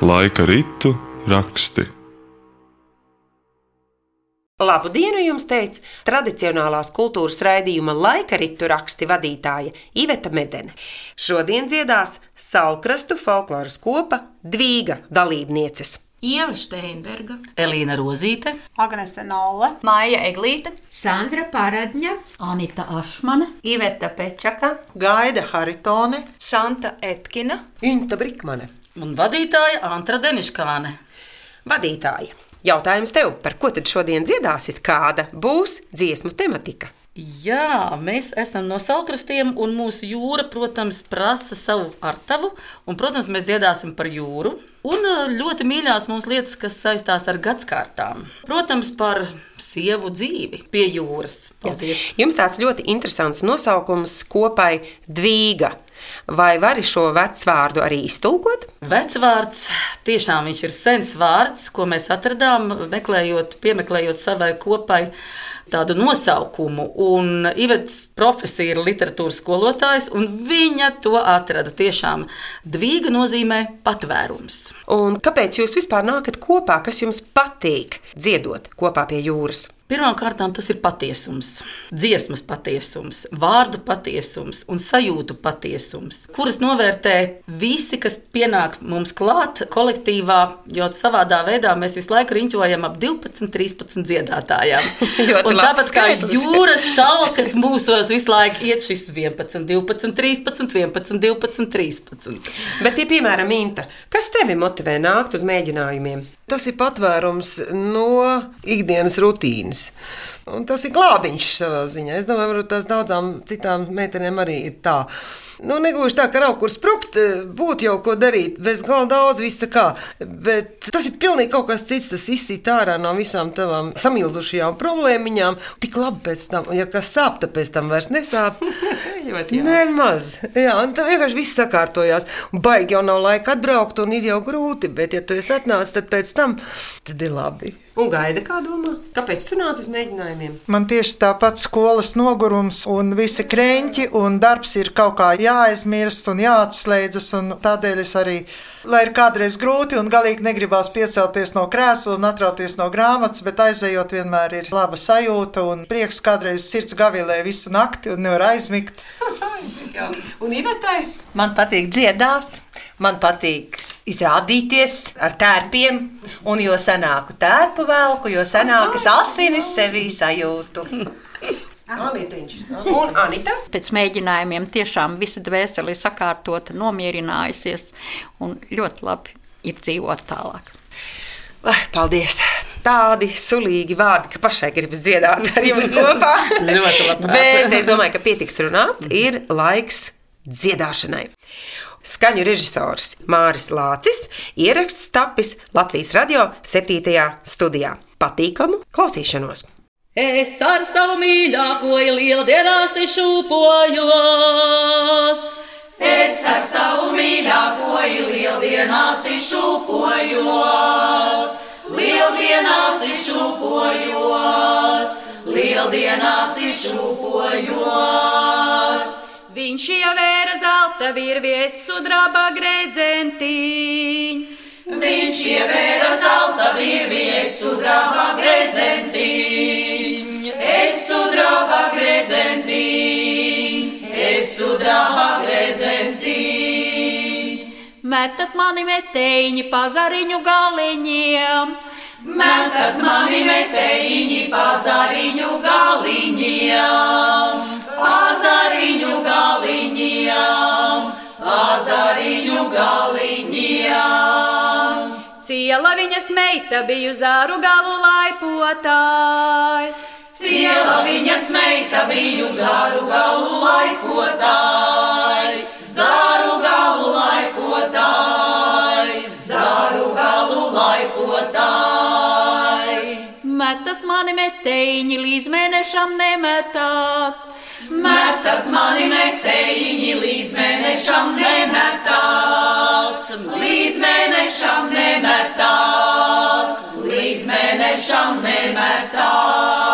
Laika ritu raksti. Labu dienu jums teica tradicionālās kultūras raidījuma laika ritu raksti vadītāja Iveta Medene. Šodien dziedās Salkrastu folkloras kopa Dvīga dalībnieces. Ieva Steinberga, Elīna Rozīte, Agnese Nolle, Māja Eglīte, Sandra Paradņa, Anita Ašmane, Iveta Pečaka, Gaida Haritone, Santa Etkina, Inta Brikmane. un vadītāja Antra Deniškāne. vadītāja. Jautājums tev, par ko tad šodien dziedāsit? Kāda būs dziesmu tematika? Jā, mēs esam no salkrastiem, un mūsu jūra, protams, prasa savu artavu. Un, protams, mēs dziedāsim par jūru. Un ā, ļoti mīļās mums lietas, kas saistās ar gadsimtām. Protams, par sievu dzīvi pie jūras. Paldies! Jums tāds ļoti interesants nosaukums kopai Dvīga. Vai vari šo vecvārdu arī iztulkot? Vecvārds tiešām viņš ir sens vārds, ko mēs atradām, meklējot, piemeklējot savai kopai tādu nosaukumu. Un Ivets profesija ir literatūras skolotājs, un viņa to atrada. Tiešām dvīga nozīmē patvērums. Un kāpēc jūs vispār nākat kopā? Kas jums patīk dziedot kopā pie jūras? Pirmkārt, tas ir patiesums, dziesmas patiesums, vārdu patiesums un sajūtu patiesums, kuras novērtē visi, kas pienāk mums klāt kolektīvā, jo savādā veidā mēs visu laiku riņķojam ap 12, 13 dziedātājām. Tāpēc kā jūras šalkas mūsos visu laiku iet šis 11, 12, 13, 11, 12, 13. Bet, ja, piemēram, Inta, kas tevi motivē nākt uz mēģinājumiem? Tas ir patvērums no ikdienas rutīnas. Un tas ir glābiņš savā ziņā. Es domāju, ka tās daudzām citām meitenēm arī ir tā. Nu, negluži tā, ka nav kur sprukt, būtu jau ko darīt, bez gala daudz visa kā. Bet tas ir pilnīgi kaut kas cits. Tas izsīt ārā no visām tavām samilzušajām problēmiņām. Tik labi pēc tam, ja kas sāp, tad pēc tam vairs nesāp. Ļoti jauki. Nemaz. Jā, un tā vienkārši viss sakārtojās. Baigi jau nav laika atbraukt, un ir jau grūti. Bet, ja tu esi atnācis, tad pēc tam tad ir labi. Un gaida, kā domā? Kāpēc tu nāc uz mēģinājumiem? Man tieši tāpat skolas nogurums un visi krēķi, un darbs ir kaut kā jāaizmirst un jāatslēdzas. un Tādēļ es arī, lai ir kādreiz grūti un galīgi negribās piecelties no krēsla un atrauties no grāmatas, bet aizejot vienmēr ir laba sajūta un prieks kādreiz sirds gavilē visu nakti un nevar aizmigt. Un Ivetai? Man patīk dziedāt, man patīk izrādīties ar tērpiem, un jo senāku tērpu velku, jo senākas asinis sevī sajūtu. Anītiņš. Un Anita? pēc mēģinājumiem tiešām visa dvēsele ir sakārtota, nomierinājusies un ļoti labi ir dzīvot tālāk. Paldies! Tādi sulīgi vārdi, ka pašai gribas dziedāt ar jums kopā. Ļoti labprāt. Bet es domāju, ka pietiks runāt. Ir laiks dziedāšanai. Skaņu režisors Māris Lācis, ieraksts tapis Latvijas radio 7. studijā. Patīkamu klausīšanos! Es ar savu mīļāko lieldienās izšūpojos. Es ar savu mīļāko lieldienās izšūpojos. Lieldienās izšūpojos, lieldienās izšūpojos. Viņš ievēra zelta virvies sudraba gredzentiņu. Viņš ievēra zelta virvies sudraba gredzentiņu. Es sudraba gredzentiņu, es sudraba gredzentiņu. Metat mani metēņi pazariņu galiņiem. Metat mani metējiņi pazariņu galiņiem, pazariņu galiņiem, pazariņu galiņiem. Ciela viņas meita bija zāru galu laipotāji. Ciela viņas meita bija zāru galu laipotāji, zāru galu laipotāji, zāru galu laipotāji. Metat mani metēņi līdz mēnešam nemetāt. Mētat mani metējiņi līdz mēnešam nemetāt, līdz mēnešam nemetāt, līdz mēnešam nemetāt.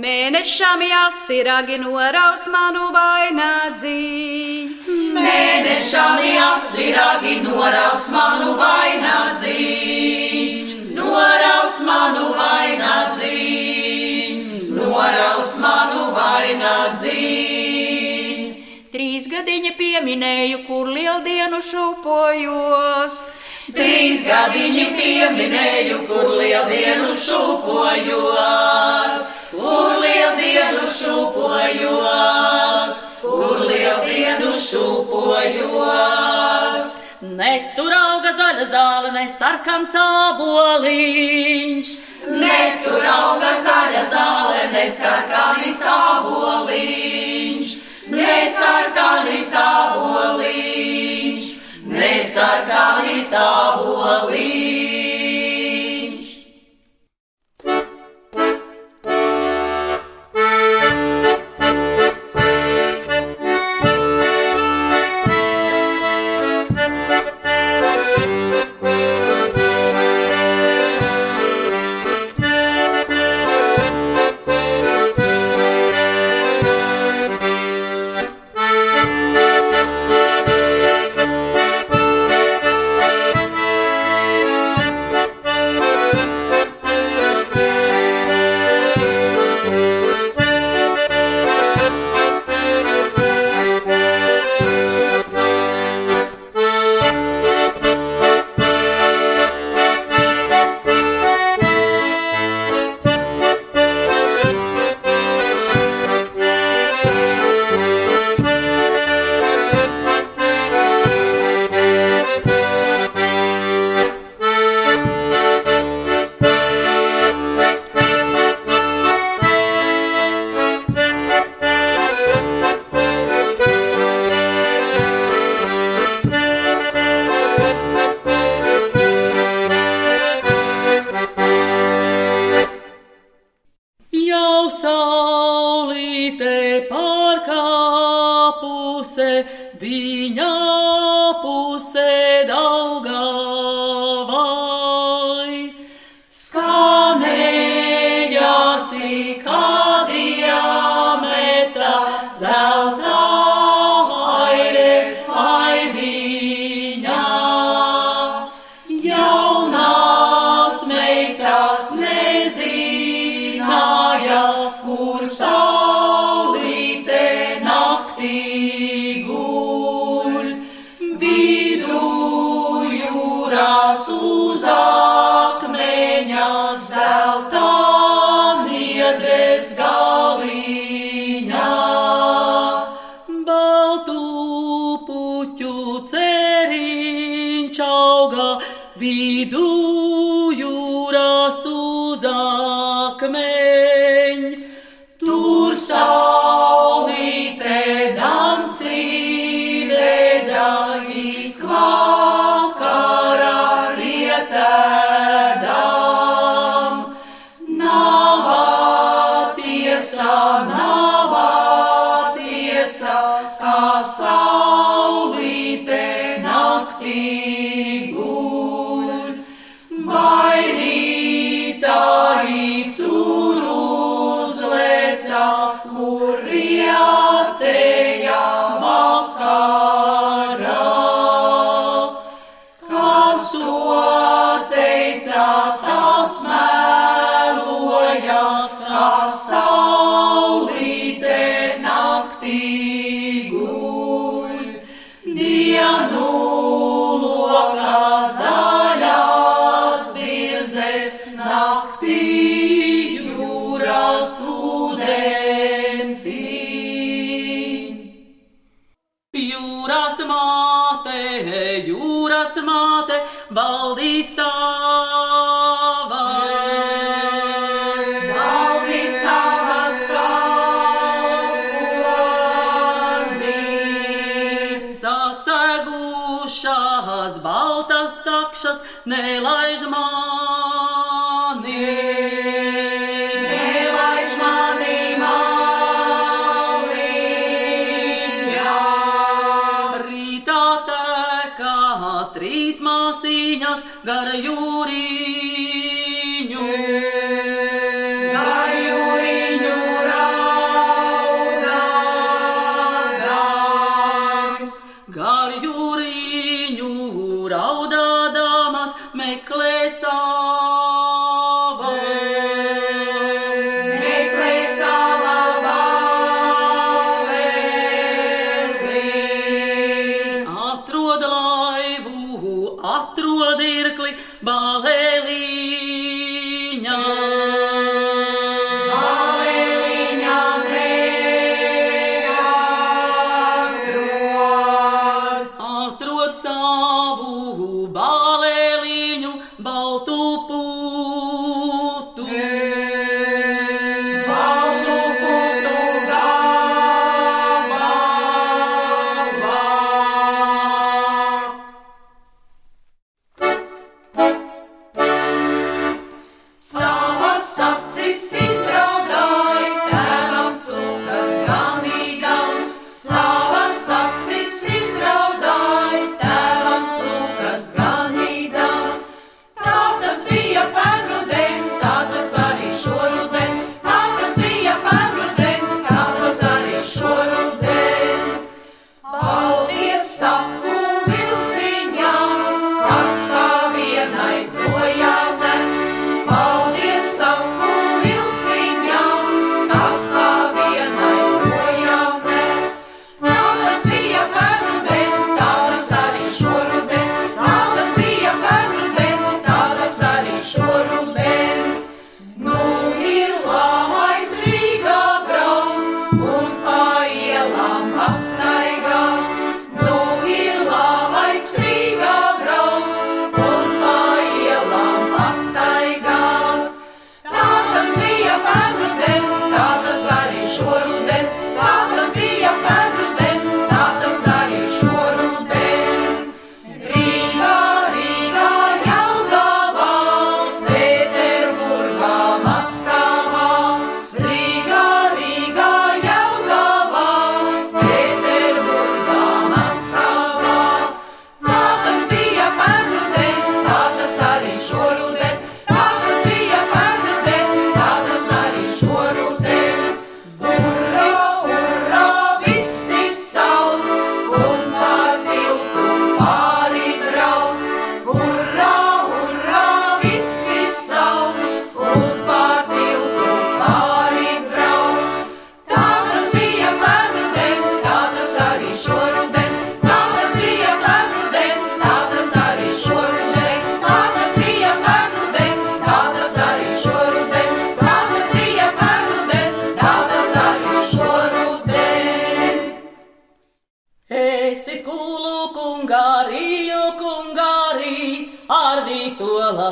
Mēnešam jāsiragi noraus manu vainadzību. Mēnešam jāsiragi noraus manu vainadzību, noraus manu vainadzību manu vainā dzīvi. Trīs gadiņa pieminēju, kur lieldienu šūpojos. Trīs gadiņi pieminēju, kur lieldienu šūpojos, kur lieldienu šūpojos, kur lieldienu šūpojos. Ne tur auga zaļa zāle, ne sarkans aboliņš. Ne tur auga zaļa zāle, ne sarkanis aboliņš. Ne sarkanis aboliņš, ne sarkanis aboliņš. Chinchoga, we do. šas nelaiž man. Ball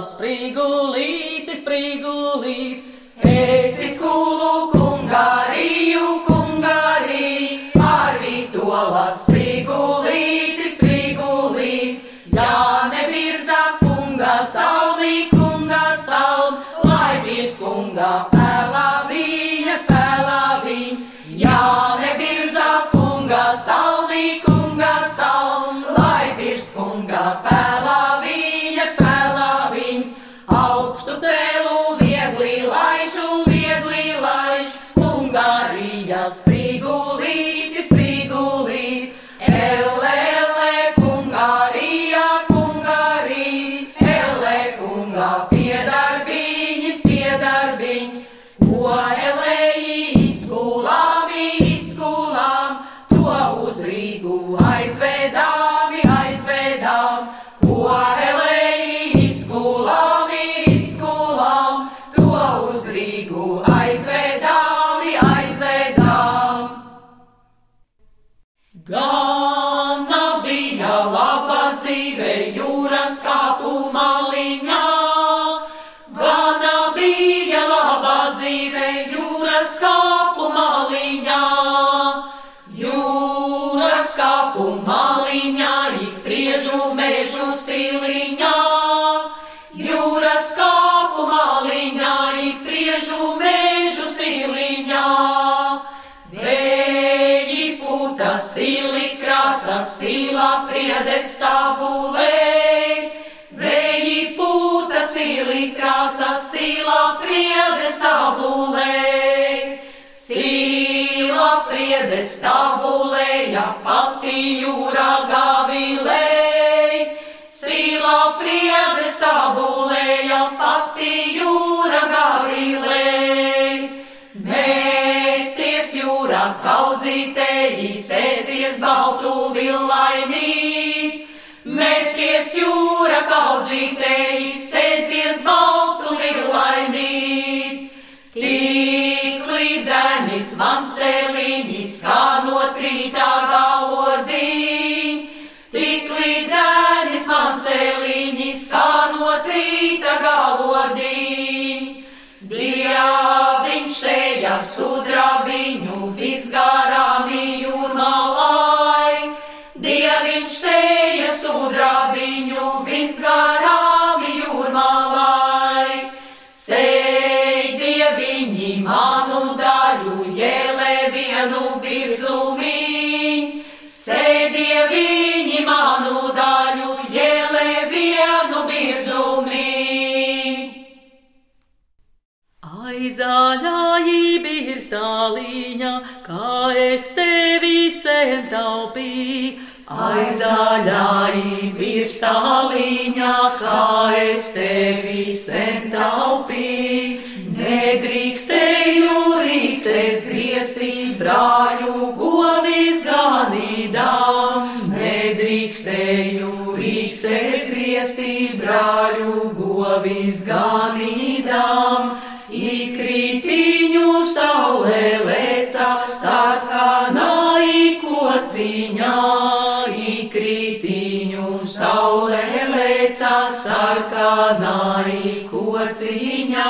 sprīgulīti, sprīgulīti. Hotel. kad es stāvulēju, vēji pūta sīlī krāca sīlā priedes stāvulēju. Sīlā priedes stāvulēja pati jūrā gavilēju, sīlā priedes stāvulēja pati jūrā gavilēju. Mēties jūrā kaudzītēji sēdzies baltu villaimīgi. Meties jūra kaudzītē, izsēdzies baltu vilainīt. Tik līdzenis mans celiņš, kā no trītā galodīņ. Tik līdzenis mans celiņš, kā no trītā galodīņ. Dieviņš sēja sudrabiņu visgarām Birstāliņā, kā es tevi sen taupīju. Aizaļāji birstāliņā, kā es tevi sen taupīju. Nedrīkstēju rīkstes grieztī brāļu govis ganīdām. Nedrīkstēju rīkstes grieztī brāļu govis ganīdām. Izkritiņu saulē lēca sarkanai kociņā. Izkritiņu saulē lēca sarkanai kociņā.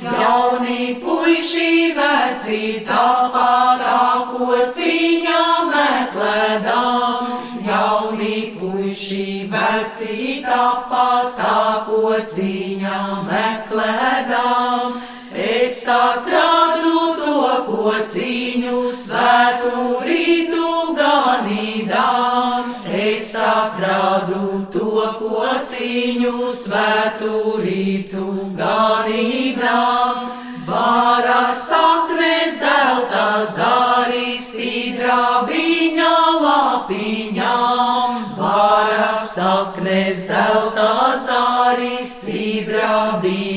Jauni puiši veci tāpatā kociņā meklēdām. Jauni puiši veci tāpatā kociņā meklēdām. Es atradu to kociņu svētu rītu ganīdām. Es atradu to kociņu svētu rītu ganīdām. Vara sakne zelta zāris, sidrabiņa lapiņām. Vara sakne zelta zāris, sidrabiņa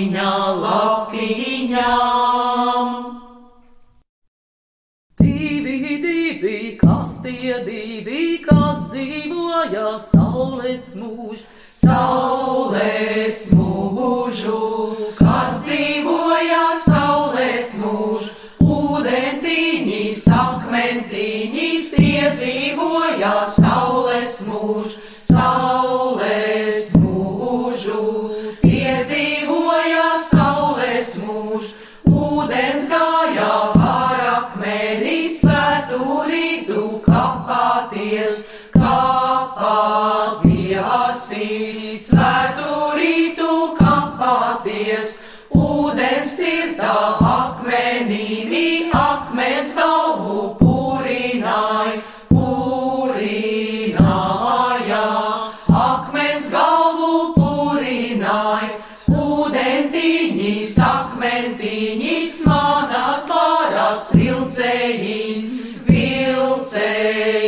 divi, kas dzīvoja saules mūžā, saules mūžu, kas dzīvoja saules mūžu, ūdentiņas, akmentiņas, tie dzīvoja saules mūžu, saules akmens galvu pūrināja, pūrināja, akmens galvu pūrināja, ūdentiņas, akmentiņas, manas varas vilcējiņi, vilcējiņi,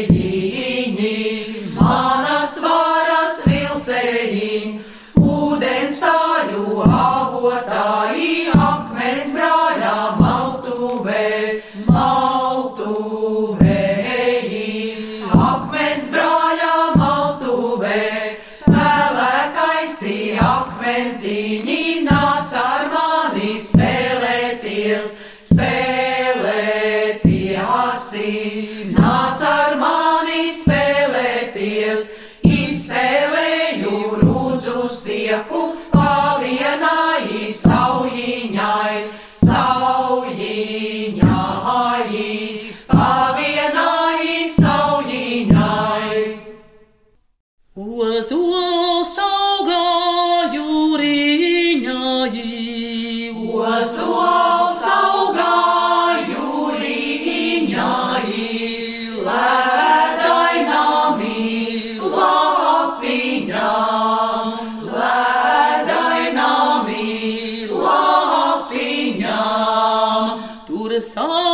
mani spēlēties, tur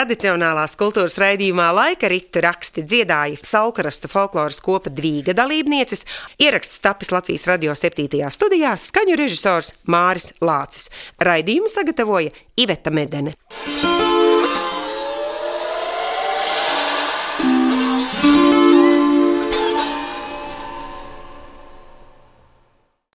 Tradicionālās kultūras raidījumā laika ritu raksti dziedāja Salkrastu folkloras kopa Dvīga dalībnieces, ieraksts tapis Latvijas radio 7. studijā, skaņu režisors Māris Lācis. Raidījumu sagatavoja Iveta Medene.